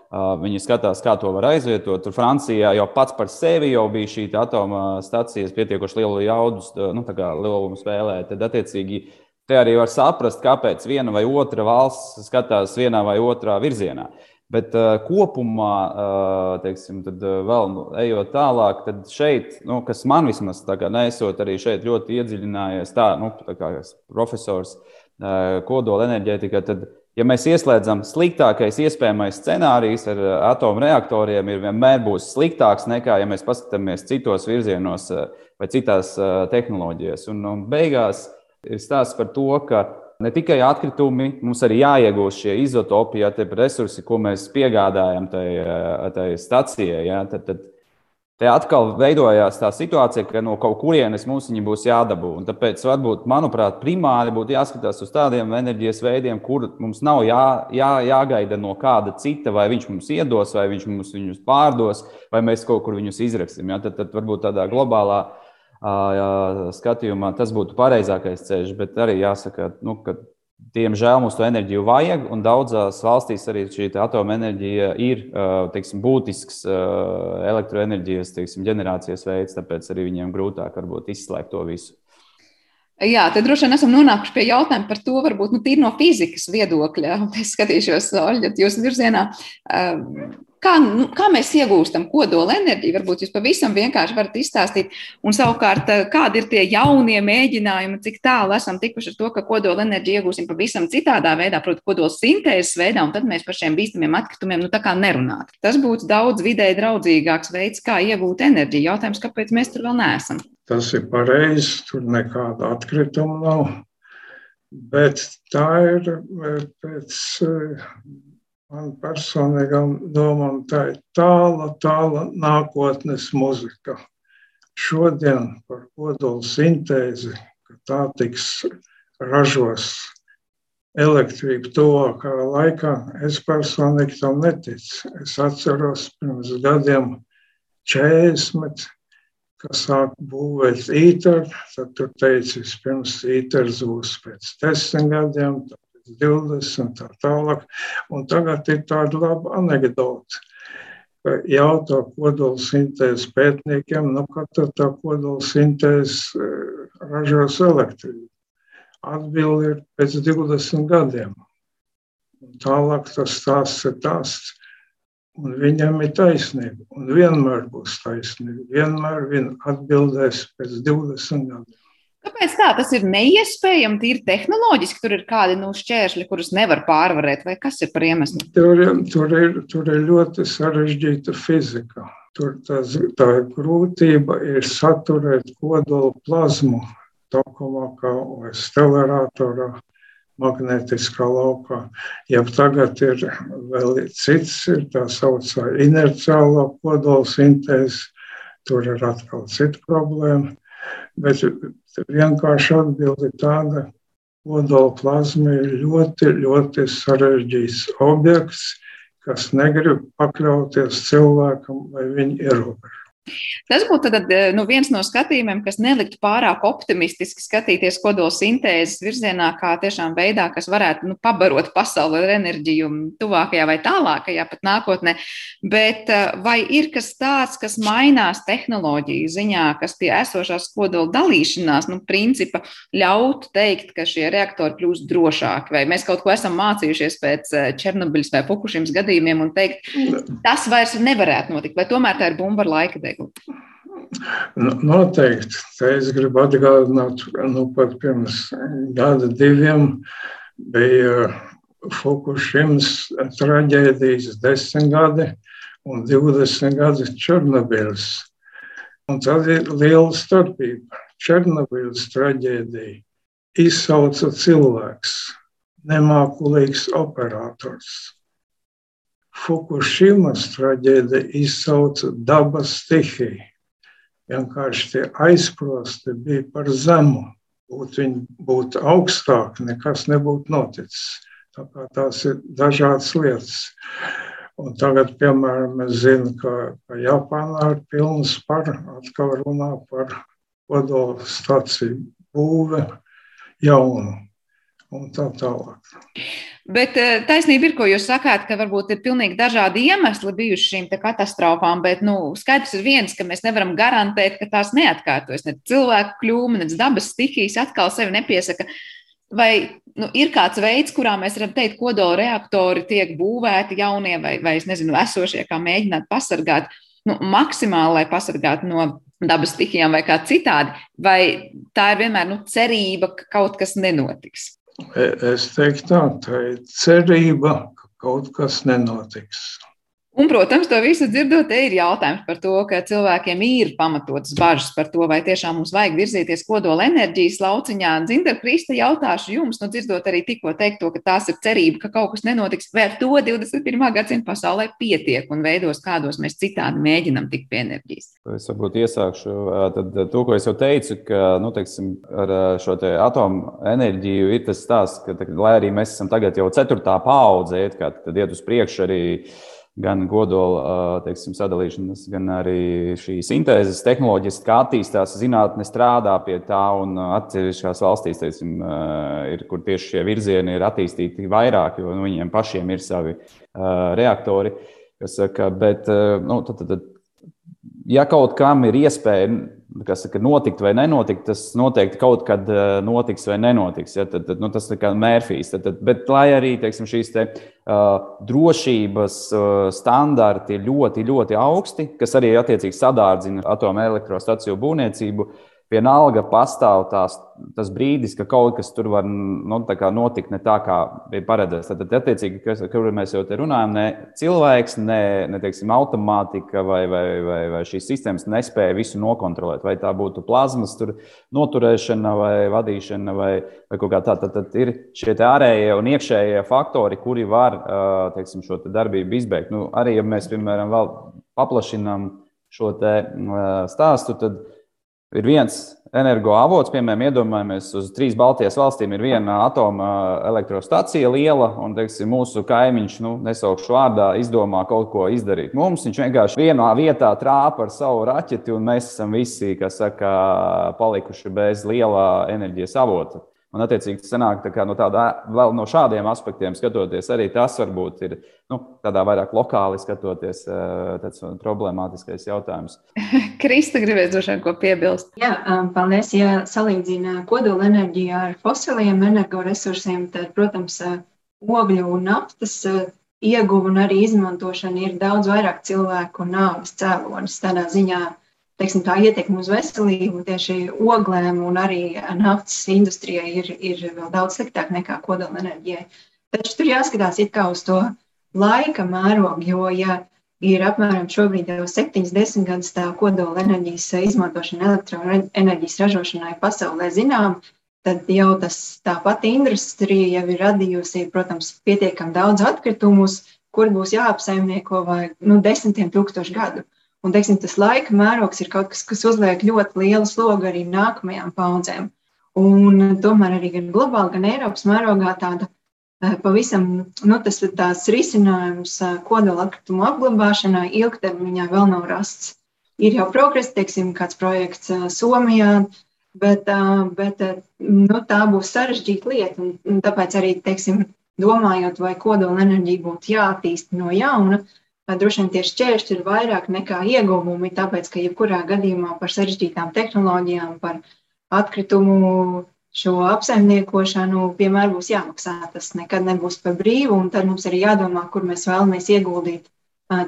uh, viņi skatās, kā to var aizvietot. Tur Francijā jau pats par sevi bija šī atomstacijas pietiekoši lielu jaudu, nu, lielumu spēlē. Tad, attiecīgi, Te arī var saprast, kāpēc viena vai otra valsts skatās vienā vai otrā virzienā. Bet uh, kopumā, uh, teiksim, tad, uh, vēl nu, ejot tālāk, tad šeit, nu, kas man vismaz kā nesot arī šeit ļoti iedziļinājies, tā, nu, tā kā profesors uh, kodola enerģētikā, tad, ja mēs ieslēdzam sliktākais iespējamais scenārijs ar atomreaktoriem, ir vienmēr būs sliktāks nekā, ja mēs paskatāmies citos virzienos uh, vai citās uh, tehnoloģijās. Un, un beigās, uh, ir stāsts par to, ka ne tikai atkritumi, mums arī jāiegūst šie izotopi, ja tie resursi, ko mēs piegādājam tai, tai stacijai. Ja, tad, tad te atkal veidojās tā situācija, ka no kaut kurienes mums viņi būs jādabū. Un tāpēc, varbūt, manuprāt, primāri būtu jāskatās uz tādiem enerģijas veidiem, kur mums nav jā, jā, jāgaida no kāda cita, vai viņš mums iedos, vai viņš mums viņus pārdos, vai mēs kaut kur viņus izraksim. Ja? Tad, tad varbūt tādā globālā skatījumā tas būtu pareizākais ceļš, bet arī jāsaka, nu, ka Diemžēl mums to enerģiju vajag, un daudzās valstīs arī šī atomenerģija ir teiksim, būtisks elektroenerģijas teiksim, ģenerācijas veids, tāpēc arī viņiem grūtāk varbūt izslēgt to visu. Jā, tad droši vien esam nonākuši pie jautājuma par to, varbūt nu, tīri no fizikas viedokļa. Es skatīšos, Oļģa, jūsu virzienā. Kā, nu, kā mēs iegūstam kodola enerģiju? Varbūt jūs pavisam vienkārši varat izstāstīt. Un savukārt, eh, kādi ir tie jaunie mēģinājumi, cik tālu esam tikuši ar to, ka kodola enerģiju iegūsim pavisam citādā veidā, proti, kodola sintēzes veidā, un tad mēs par šiem bīstamiem atkritumiem nu, tā kā nerunāt. Tas būtu daudz vidēji draudzīgāks veids, kā iegūt enerģiju. Jautājums, kāpēc mēs tur vēl neesam? Tas ir pareizi, tur nekāda atkrituma nav. Bet tā ir eh, pēc eh, man personīgām domām tā ir tāla, tāla nākotnes muzika. Šodien par kodolu sintēzi, ka tā tiks ražos elektrību tuvākā laikā, es personīgi tam neticu. Es atceros pirms gadiem 40, kas sāk būvēt īteru, tad tur teica, vispirms īteris būs pēc desmit gadiem, 20 tā tālāk. Un tagad ir tāda laba anekdote. Jautā kodola sintēzes pētniekiem, nu, kad tā kodola sintēze eh, ražos elektrību. Atbilde ir pēc 20 gadiem. Un tālāk tas stāsts ir stāsts. Un viņam ir taisnība. Un vienmēr būs taisnība. Vienmēr viņa atbildēs pēc 20 gadiem. Kāpēc tā? Tas ir neiespējami, tīri tehnoloģiski. Tur ir kādi nu, šķēršļi, kurus nevar pārvarēt, vai kas ir par iemeslu? Tur, tur, ir, tur ir ļoti sarežģīta fizika. Tur tas, tā grūtība ir saturēt kodolu plazmu tokamākā vai steleratorā, magnetiskā laukā. Ja tagad ir vēl cits, ir tā saucamā inerciālā kodola sintēze, tur ir atkal cita problēma. Bet vienkārši atbildi tāda, kodola plazma ir ļoti, ļoti sarežģīts objekts, kas negrib pakļauties cilvēkam vai viņa ierobežojumam. Tas būtu tad, eh, nu, viens no skatījumiem, kas neliktu pārāk optimistiski skatīties kodola sintēzes virzienā, kā tiešām veidā, kas varētu nu, pabarot pasauli ar enerģiju tuvākajā vai tālākajā pat nākotnē. Bet eh, vai ir kas tāds, kas mainās tehnoloģiju ziņā, kas pie esošās kodola dalīšanās, nu, principa ļautu teikt, ka šie reaktori kļūst drošāki, vai mēs kaut ko esam mācījušies pēc eh, Černobiļas vai Fukušimas gadījumiem un teikt, tas vairs nevarētu notikt, vai tomēr tā ir bumba ar laika dēļ? Viegli? Nu, noteikti. Te es gribu atgādināt, ka nu, pat pirms gada diviem bija Fukushimas traģēdijas desmit gadi un 20 gadi Černobiļas. Un tad ir liela starpība. Černobiļas traģēdija izsauca cilvēks, nemākulīgs operators. Fukushimas traģēdija izsauca dabas stihiju. Vienkārši tie aizprosti bija par zemu. Būtu viņi būtu augstāki, nekas nebūtu noticis. Tā kā tās ir dažādas lietas. Un tagad, piemēram, mēs zinām, ka, ka Japānā ir pilns par, atkal runā par kodola staciju būve jaunu un tā tālāk. Bet eh, taisnība ir, ko jūs sakāt, ka varbūt ir pilnīgi dažādi iemesli bijuši šīm katastrofām, bet nu, skaidrs ir viens, ka mēs nevaram garantēt, ka tās neatkārtojas. Ne cilvēku kļūme, ne dabas stihijas atkal sevi nepiesaka. Vai nu, ir kāds veids, kurā mēs varam teikt, kodola reaktori tiek būvēti jaunie vai, vai nezinu, esošie, kā mēģināt pasargāt nu, maksimāli, lai pasargātu no dabas stihijām vai kā citādi? Vai tā ir vienmēr nu, cerība, ka kaut kas nenotiks? Es teiktu, tā, tā ir cerība, ka kaut kas nenotiks. Un, protams, to visu dzirdot, te ir jautājums par to, ka cilvēkiem ir pamatotas bažas par to, vai tiešām mums vajag virzīties kodola enerģijas lauciņā. Dzinter Krista jautāšu jums, nu dzirdot arī tikko teikto, ka tās ir cerība, ka kaut kas nenotiks, vai ar to 21. gadsimta pasaulē pietiek un veidos, kādos mēs citādi mēģinam tikt pie enerģijas. Es varbūt iesākšu tad, to, ko es jau teicu, ka nu, teiksim, ar šo te atomu enerģiju ir tas stāsts, ka, lai arī mēs esam tagad jau ceturtā paudze, tad iet uz priekšu arī gan kodola teiksim, sadalīšanas, gan arī šīs sintēzes tehnoloģijas, kā attīstās zinātne, strādā pie tā. Un atsevišķās valstīs, teiksim, ir, kur tieši šie virzieni ir attīstīti vairāk, jo nu, viņiem pašiem ir savi reaktori. Saka, bet, nu, tad, tad, ja kaut kam ir iespēja kas saka, notikt vai nenotikt, tas noteikti kaut kad eh, notiks vai nenotiks. Ja, tad, tad, nu, tas ir kā mērfijs. Tad, tad, bet, lai arī teiksim, šīs te, uh, drošības uh, standarti ir ļoti, ļoti augsti, kas arī attiecīgi sadārdzina atomelektrostaciju būvniecību, uh, vienalga pastāv tās, tas brīdis, ka kaut kas tur var nu, notikt ne tā, kā bija paredzēts. Tad, attiecīgi, kas, kur mēs jau te runājam, ne cilvēks, ne, ne teiksim, automātika vai, vai, vai, vai šīs sistēmas nespēja visu nokontrolēt. Vai tā būtu plazmas noturēšana vai vadīšana vai, vai kaut kā tāda. Tad, tad ir šie ārējie un iekšējie faktori, kuri var teiksim, šo te darbību izbeigt. Nu, arī, ja mēs, piemēram, vēl paplašinām šo stāstu, tad ir viens energoavots, piemēram, iedomājamies, uz trīs Baltijas valstīm ir viena atoma elektrostacija liela, un teiksim, mūsu kaimiņš, nu, nesaukšu vārdā, izdomā kaut ko izdarīt. Mums viņš vienkārši vienā vietā trāpa ar savu raķeti, un mēs esam visi, kas saka, palikuši bez lielā enerģijas avota. Un, attiecīgi, sanāk, tā no, tāda, no šādiem aspektiem skatoties, arī tas varbūt ir nu, tādā vairāk lokāli skatoties, tāds problemātiskais jautājums. *laughs* Krista, gribēs droši vien ko piebilst? Jā, paldies. Ja salīdzina kodola enerģiju ar fosiliem energoresursiem, tad, protams, ogļu un naftas ieguva un arī izmantošana ir daudz vairāk cilvēku un nāves cēlonis. Tādā ziņā teiksim, tā ietekme uz veselību tieši oglēm un arī naftas industrijai ir, ir vēl daudz sliktāk nekā kodolenerģijai. Taču tur jāskatās uz to laika mērogu, jo, ja ir apmēram šobrīd jau 70 gadus tā kodolenerģijas izmantošana elektroenerģijas ražošanai pasaulē zinām, tad jau tas tā pati industrija jau ir radījusi, protams, pietiekami daudz atkritumus, kur būs jāapsaimnieko vai nu, desmitiem tūkstošu gadu. Un, teiksim, tas laika mērogs ir kaut kas, kas uzliek ļoti lielu slogu arī nākamajām paudzēm. Un tomēr arī gan globāli, gan Eiropas mērogā tāda eh, pavisam nu, tas tās risinājums eh, kodola atkritumu apglabāšanai ilgtermiņā vēl nav rasts. Ir jau progress, teiksim, kāds projekts eh, Somijā, bet, bet nu, tā būs sarežģīta lieta. Un, un tāpēc arī, teiksim, domājot, vai kodola enerģija būtu jāattīst no jauna, droši vien tie šķēršļi ir vairāk nekā ieguvumi, tāpēc ka jebkurā gadījumā par sarežģītām tehnoloģijām, par atkritumu šo apsaimniekošanu vienmēr būs jāmaksā. Tas nekad nebūs par brīvu, un tad mums ir jādomā, kur mēs vēlamies ieguldīt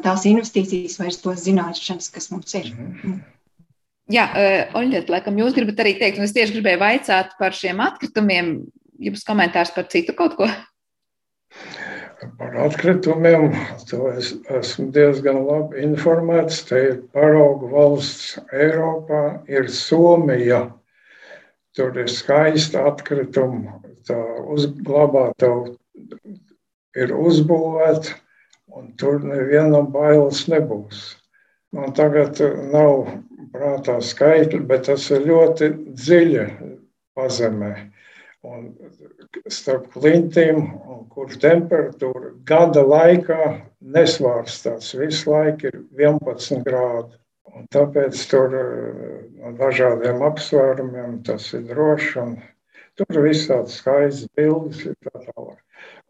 tās investīcijas vai tos zināšanas, kas mums ir. Mhm. Jā, Oļģēt, laikam jūs gribat arī teikt, un es tieši gribēju vaicāt par šiem atkritumiem. Jums komentārs par citu kaut ko? *laughs* Par atkritumiem es esmu diezgan labi informēts. Te ir paraugu valsts Eiropā, ir Somija. Tur ir skaista atkrituma, tā uzglabāta ir uzbūvēta, un tur nevienam bailes nebūs. Man tagad nav prātā skaitļi, bet tas ir ļoti dziļi pazemē. Un starp klintīm, kur temperatūra gada laikā nesvārstās. Visu laiku ir 11 grādi. Un tāpēc tur no dažādiem apsvērumiem tas ir droši. Tur ir visādi skaisti bildes.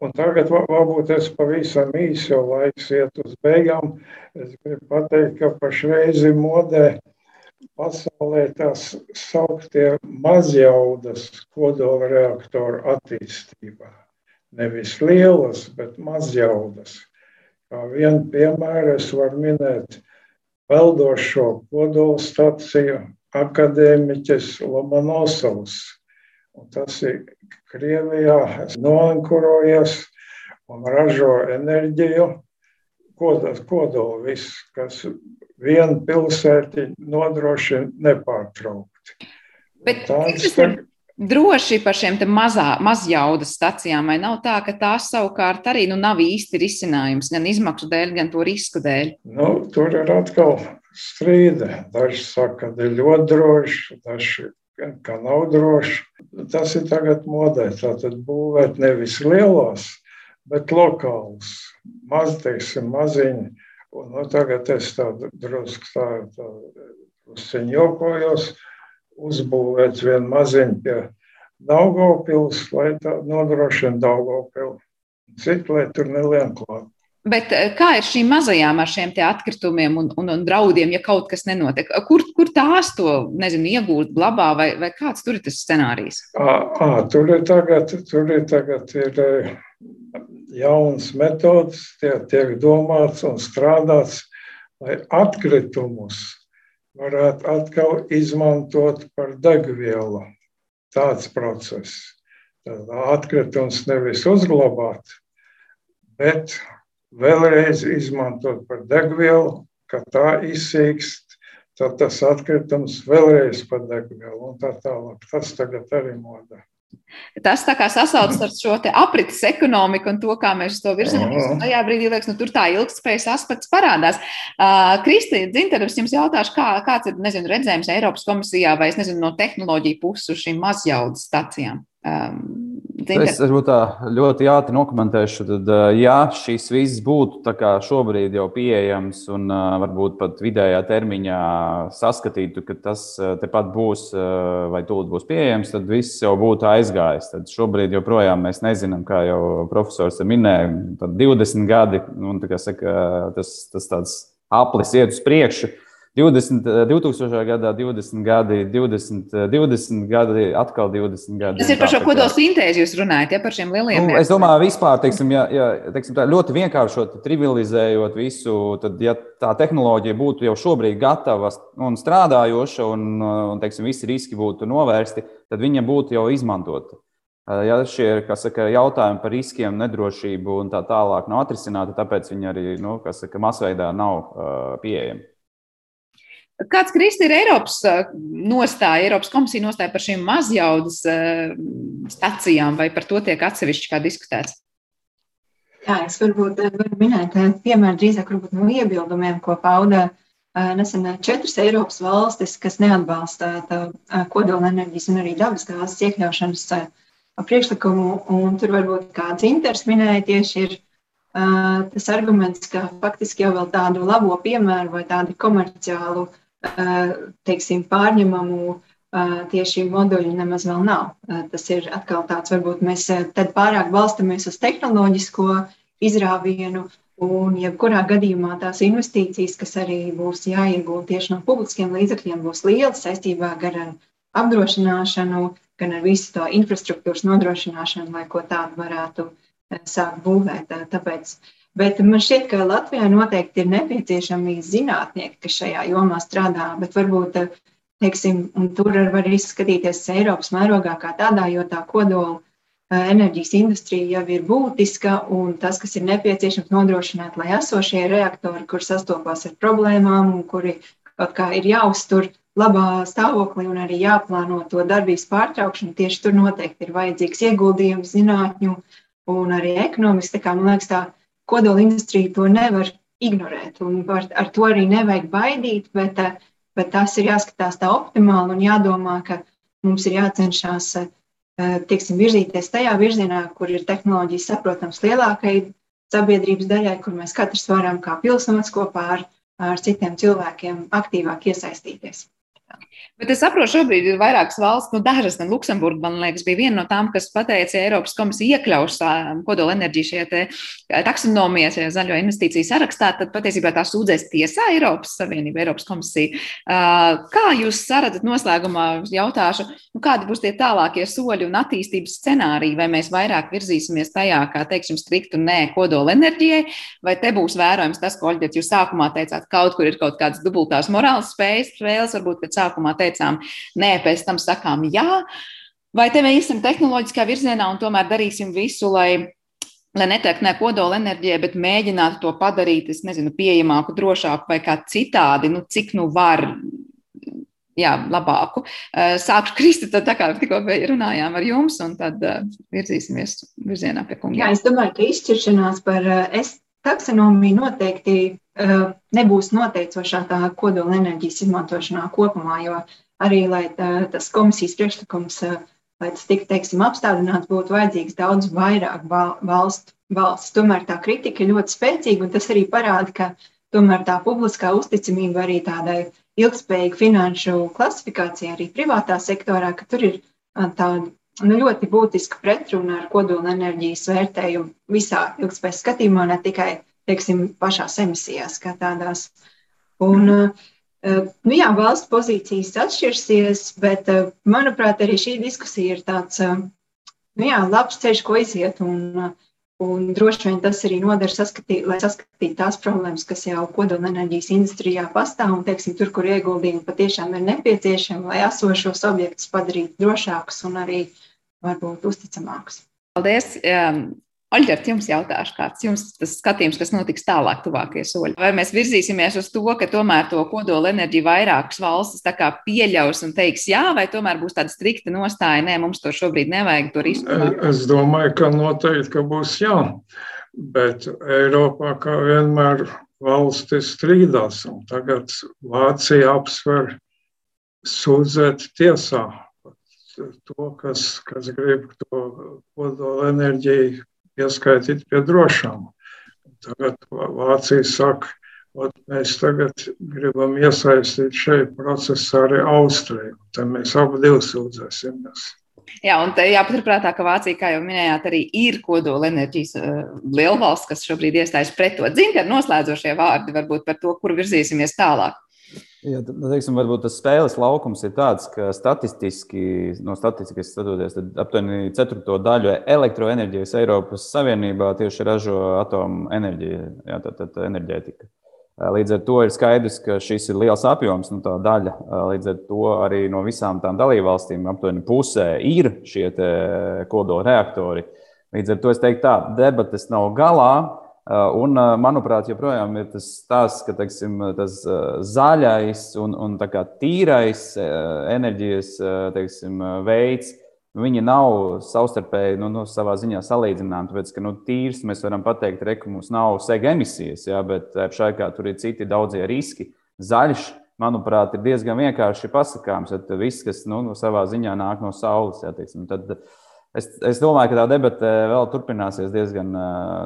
Un tagad varbūt es pavisam īsi, jo laiks iet uz beigām. Es gribu pateikt, ka pašreiz ir modē pasaulē tās sauktie mazjaudas kodola reaktoru attīstībā. Nevis lielas, bet mazjaudas. Kā vienu piemēru es varu minēt peldošo kodola staciju akadēmiķis Lomonosovs. Un tas ir Krievijā noankurojies un ražo enerģiju kodola viss, kas vienu pilsēti nodrošina nepārtraukti. Bet tas ir droši par šiem mazā, mazjaudas stacijām, vai nav tā, ka tās savukārt arī nu, nav īsti risinājums gan izmaksu dēļ, gan to risku dēļ? Nu, tur ir atkal strīda. Daži saka, ka ir ļoti droši, daži ka nav droši. Tas ir tagad modē. Tātad būvēt nevis lielos, bet lokālus, maz, teiksim, maziņi. Un, nu, tagad es tādu drusku tā, tā, ņokojos, uzbūvēt vienu maziņu pie Daugavpils, lai tā nodrošina Daugavpilu. Citu, lai tur nelien klāt. Bet eh, kā ir šīm mazajām ar šiem atkritumiem un, un, un draudiem, ja kaut kas nenotiek? Kur, kur tās to nezinu, iegūt, glabā, vai, vai kāds tur ir tas scenārijs? À, à, tur ir tagad, tur ir tagad ir jauns metods, tie tiek domāts un strādāts, lai atkritumus varētu atkal izmantot par degvielu. Tāds process. Tad atkritums nevis uzglabāt, bet vēlreiz izmantot par degvielu, ka tā izsīkst, tad tas atkritums vēlreiz par degvielu un tā tālāk. Tas tagad arī modē. Tas tā kā sasaucas ar šo aprites ekonomiku un to, kā mēs to virzamies. Tajā brīdī liekas, nu, tur tā ilgspējas aspekts parādās. Uh, Kristi, Dzinteris, jums jautāšu, kā, kāds ir nezinu, redzējums Eiropas komisijā vai nezinu, no tehnoloģiju puses uz šīm mazjaudas stacijām? Um, Es varbūt tā ļoti ātri nokomentēšu. Tad, ja šīs visas būtu šobrīd jau pieejamas un varbūt pat vidējā termiņā saskatītu, ka tas tepat būs vai tūlīt būs pieejams, tad viss jau būtu aizgājis. Tad šobrīd joprojām mēs nezinām, kā jau profesors minēja, 20 gadi, un saka, tas, tas tāds aplis iet uz priekšu. 20, 2000. Eh, gadā 20 gadi, 20, 20 eh, gadi, atkal 20 gadi. Tas ir par šo kodola sintēzi, jūs runājat, ja par šiem lieliem. Nu, es domāju, vispār, teiksim, ja, ja, teiksim, tā, ļoti vienkāršot, trivializējot visu, tad, ja tā tehnoloģija būtu jau šobrīd gatava un strādājoša, un, un teiksim, visi riski būtu novērsti, tad viņa būtu jau izmantota. Eh, ja šie saka, jautājumi par riskiem, nedrošību un tā tālāk nav atrisināti, tāpēc viņi arī nu, saka, masveidā nav uh, pieejami. Kāds Kristi ir Eiropas nostāja, Eiropas komisija nostāja par šīm mazjaudas stacijām, vai par to tiek atsevišķi kā diskutēts? Jā, es varbūt varu minēt piemēru drīzāk no iebildumiem, ko pauda nesen četras Eiropas valstis, kas neatbalsta kodolenerģijas un arī dabasgāzes iekļaušanas priekšlikumu. Un tur varbūt kāds inters minēja tieši ir tas arguments, ka faktiski jau tādu labo piemēru vai tādu komerciālu uh, teiksim, pārņemamu tieši moduļu nemaz vēl nav. Tas ir atkal tāds, varbūt mēs tad pārāk balstamies uz tehnoloģisko izrāvienu, un jebkurā gadījumā tās investīcijas, kas arī būs jāiegūt tieši no publiskiem līdzekļiem, būs lielas saistībā gan ar apdrošināšanu, gan ar visu to infrastruktūras nodrošināšanu, lai ko tādu varētu sākt būvēt. Tāpēc Bet man šķiet, ka Latvijā noteikti ir nepieciešami zinātnieki, kas šajā jomā strādā, bet varbūt teiksim, tur var izskatīties Eiropas mērogā kā tādā, jo tā kodola eh, enerģijas industrija jau ir būtiska un tas, kas ir nepieciešams nodrošināt, lai esošie reaktori, kur sastopās ar problēmām un kuri kaut kā ir jāuztur labā stāvoklī un arī jāplāno to darbības pārtraukšanu, tieši tur noteikti ir vajadzīgs ieguldījums zinātņu un arī ekonomiski. Man liekas, tā kodola industrija to nevar ignorēt. Ar, ar to arī nevajag baidīt, bet, eh, bet tas ir jāskatās tā optimāli un jādomā, ka mums ir jācenšas eh, tieksim, virzīties tajā virzienā, kur ir tehnoloģijas saprotams lielākai sabiedrības daļai, kur mēs katrs varam kā pilsonis kopā ar, ar citiem cilvēkiem aktīvāk iesaistīties. Bet es saprotu, šobrīd ir vairākas valsts, nu, dažas, gan Luksemburga, man liekas, bija viena no tām, kas pateica, ja Eiropas komisija iekļaus kodola enerģiju šajā taksonomijā, šajā zaļo investīciju sarakstā, tad patiesībā tā sūdzēs tiesā Eiropas Savienība, Eiropas komisija. Kā jūs saradat noslēgumā jautāšu, nu, kādi būs tie tālākie soļi un attīstības scenāriji, vai mēs vairāk virzīsimies tajā, kā, teiksim, striktu nē kodola enerģijai, vai te būs vērojams tas, ko, Oļģet, jūs sākumā teicāt, kaut kur ir kaut kādas dubultās morāles spējas, spēles, varbūt, kad sākumā teicām nē, pēc tam sakām jā. Vai te mēs esam tehnoloģiskā virzienā un tomēr darīsim visu, lai lai neteikt ne kodola enerģijai, bet mēģinātu to padarīt, es nezinu, pieejamāku, drošāku vai kā citādi, nu, cik nu var. Jā, labāku. Eh, sākšu *laughs* kristi, tad tā kā tikko runājām ar jums, un tad uh, virzīsimies virzienā pie kungiem. Jā, es domāju, ka izšķiršanās par uh, es taksonomiju noteikti uh, nebūs noteicošā tā kodola enerģijas izmantošanā kopumā, jo arī, lai tā, tas komisijas priekšlikums uh, lai tas tiktu, teiksim, apstādināts, būtu vajadzīgs daudz vairāk valstu, valsts. Tomēr tā kritika ir ļoti spēcīga, un tas arī parāda, ka tomēr tā publiskā uzticamība arī tādai ilgspējīgai finanšu klasifikācijai arī privātā sektorā, ka tur ir tāda nu, ļoti būtiska pretruna ar kodola enerģijas vērtējumu visā ilgspējas skatījumā, ne tikai, teiksim, pašās emisijās kā tādās. Un, uh, Nu, jā, valsts pozīcijas atšķirsies, bet, manuprāt, arī šī diskusija ir tāds nu, jā, labs ceļš, ko iziet. Un, un droši vien tas arī noder, saskatīt, lai saskatītu tās problēmas, kas jau kodolenerģijas industrijā pastāv. Un, teiksim, tur, kur ieguldījumi patiešām ir nepieciešami, lai esošos objektus padarītu drošākus un arī varbūt uzticamākus. Paldies! Oļģert, jums jautāšu, kāds jums tas skatījums, kas notiks tālāk, tuvākie soļi? Vai mēs virzīsimies uz to, ka tomēr to kodola enerģiju vairākas valstis pieļaus un teiks jā, vai tomēr būs tāda strikta nostāja, nē, mums to šobrīd nevajag, to risku? Es domāju, ka noteikti, ka būs jā, bet Eiropā kā vienmēr valstis strīdās, un tagad Vācija apsver sūdzēt tiesā to, kas, kas grib to kodola enerģiju ieskaitīt pie drošām. Tagad Vācija saka, mēs tagad gribam iesaistīt šeit procesā arī Austriju. Tad mēs abi sūdzēsimies. Jā, un jāpaturprātā, ka Vācija, kā jau minējāt, arī ir kodola enerģijas uh, lielvalsts, kas šobrīd iestājas pret to. Dzimta noslēdzošie vārdi varbūt par to, kur virzīsimies tālāk. Jā, tad, nu, teiksim, varbūt tas spēles laukums ir tāds, ka statistiski, no statistikas skatoties, aptuveni ceturto daļu elektroenerģijas Eiropas Savienībā tieši ražo atomenerģija, jā, tā, tā, tā enerģētika. Līdz ar to ir skaidrs, ka šis ir liels apjoms, nu, tā daļa. Līdz ar to arī no visām tām dalībvalstīm aptuveni pusē ir šie kodola reaktori. Līdz ar to es teiktu, tā debates nav galā. Uh, un, uh, manuprāt, joprojām ir tas stāsts, ka teiksim, tas uh, zaļais un, un tīrais enerģijas teiksim, veids. Viņi nav savstarpēji nu, nu, savā ziņā salīdzināmi. Tāpēc, ka nu, tīrs mēs varam pateikt, ka mums nav sega emisijas, jā, bet šai kā tur ir citi daudzie riski. Zaļš, manuprāt, ir diezgan vienkārši pasakāms. Tad viss, kas nu, nu, savā ziņā nāk no saules, jā, teiksim, tad, uh, Es, es domāju, ka tā debata vēl turpināsies diezgan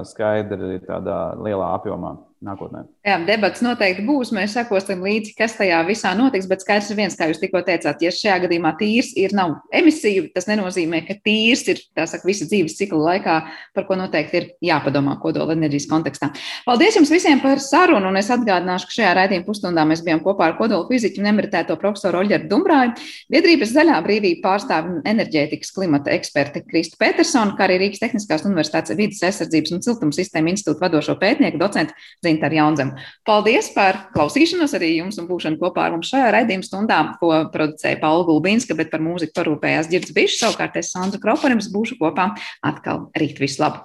skaidri, tādā lielā apjomā nākotnē. Jā, debats noteikti būs. Mēs sekosim līdzi, kas tajā visā notiks. Bet skaidrs ir viens, kā jūs tikko teicāt, ja šajā gadījumā tīrs ir nav emisija, tas nenozīmē, ka tīrs ir saka, visa dzīves cikla laikā, par ko noteikti ir jāpadomā kodola enerģijas kontekstā. Paldies jums visiem par sarunu, un es atgādināšu, ka šajā raidījuma pusstundā mēs bijām kopā ar kodola fiziķu un emeritēto profesoru Oļģertu Dumbrāju, Biedrības zaļā brīvība pārstāvi enerģētikas klimata eksperti Kristu Petersonu, kā arī Rīgas Tehniskās universitātes vidas aizsardzības un siltuma sistēma institūta vadošo pētnieku docentu Zintaru Jaunzemu. Paldies par klausīšanos arī jums un būšanu kopā ar mums šajā raidījuma stundā, ko producēja Paula Gulbinska, bet par mūziku parūpējās Girds Bišs. Savukārt es Sandra Kroparim būšu kopā atkal rīt visu labu!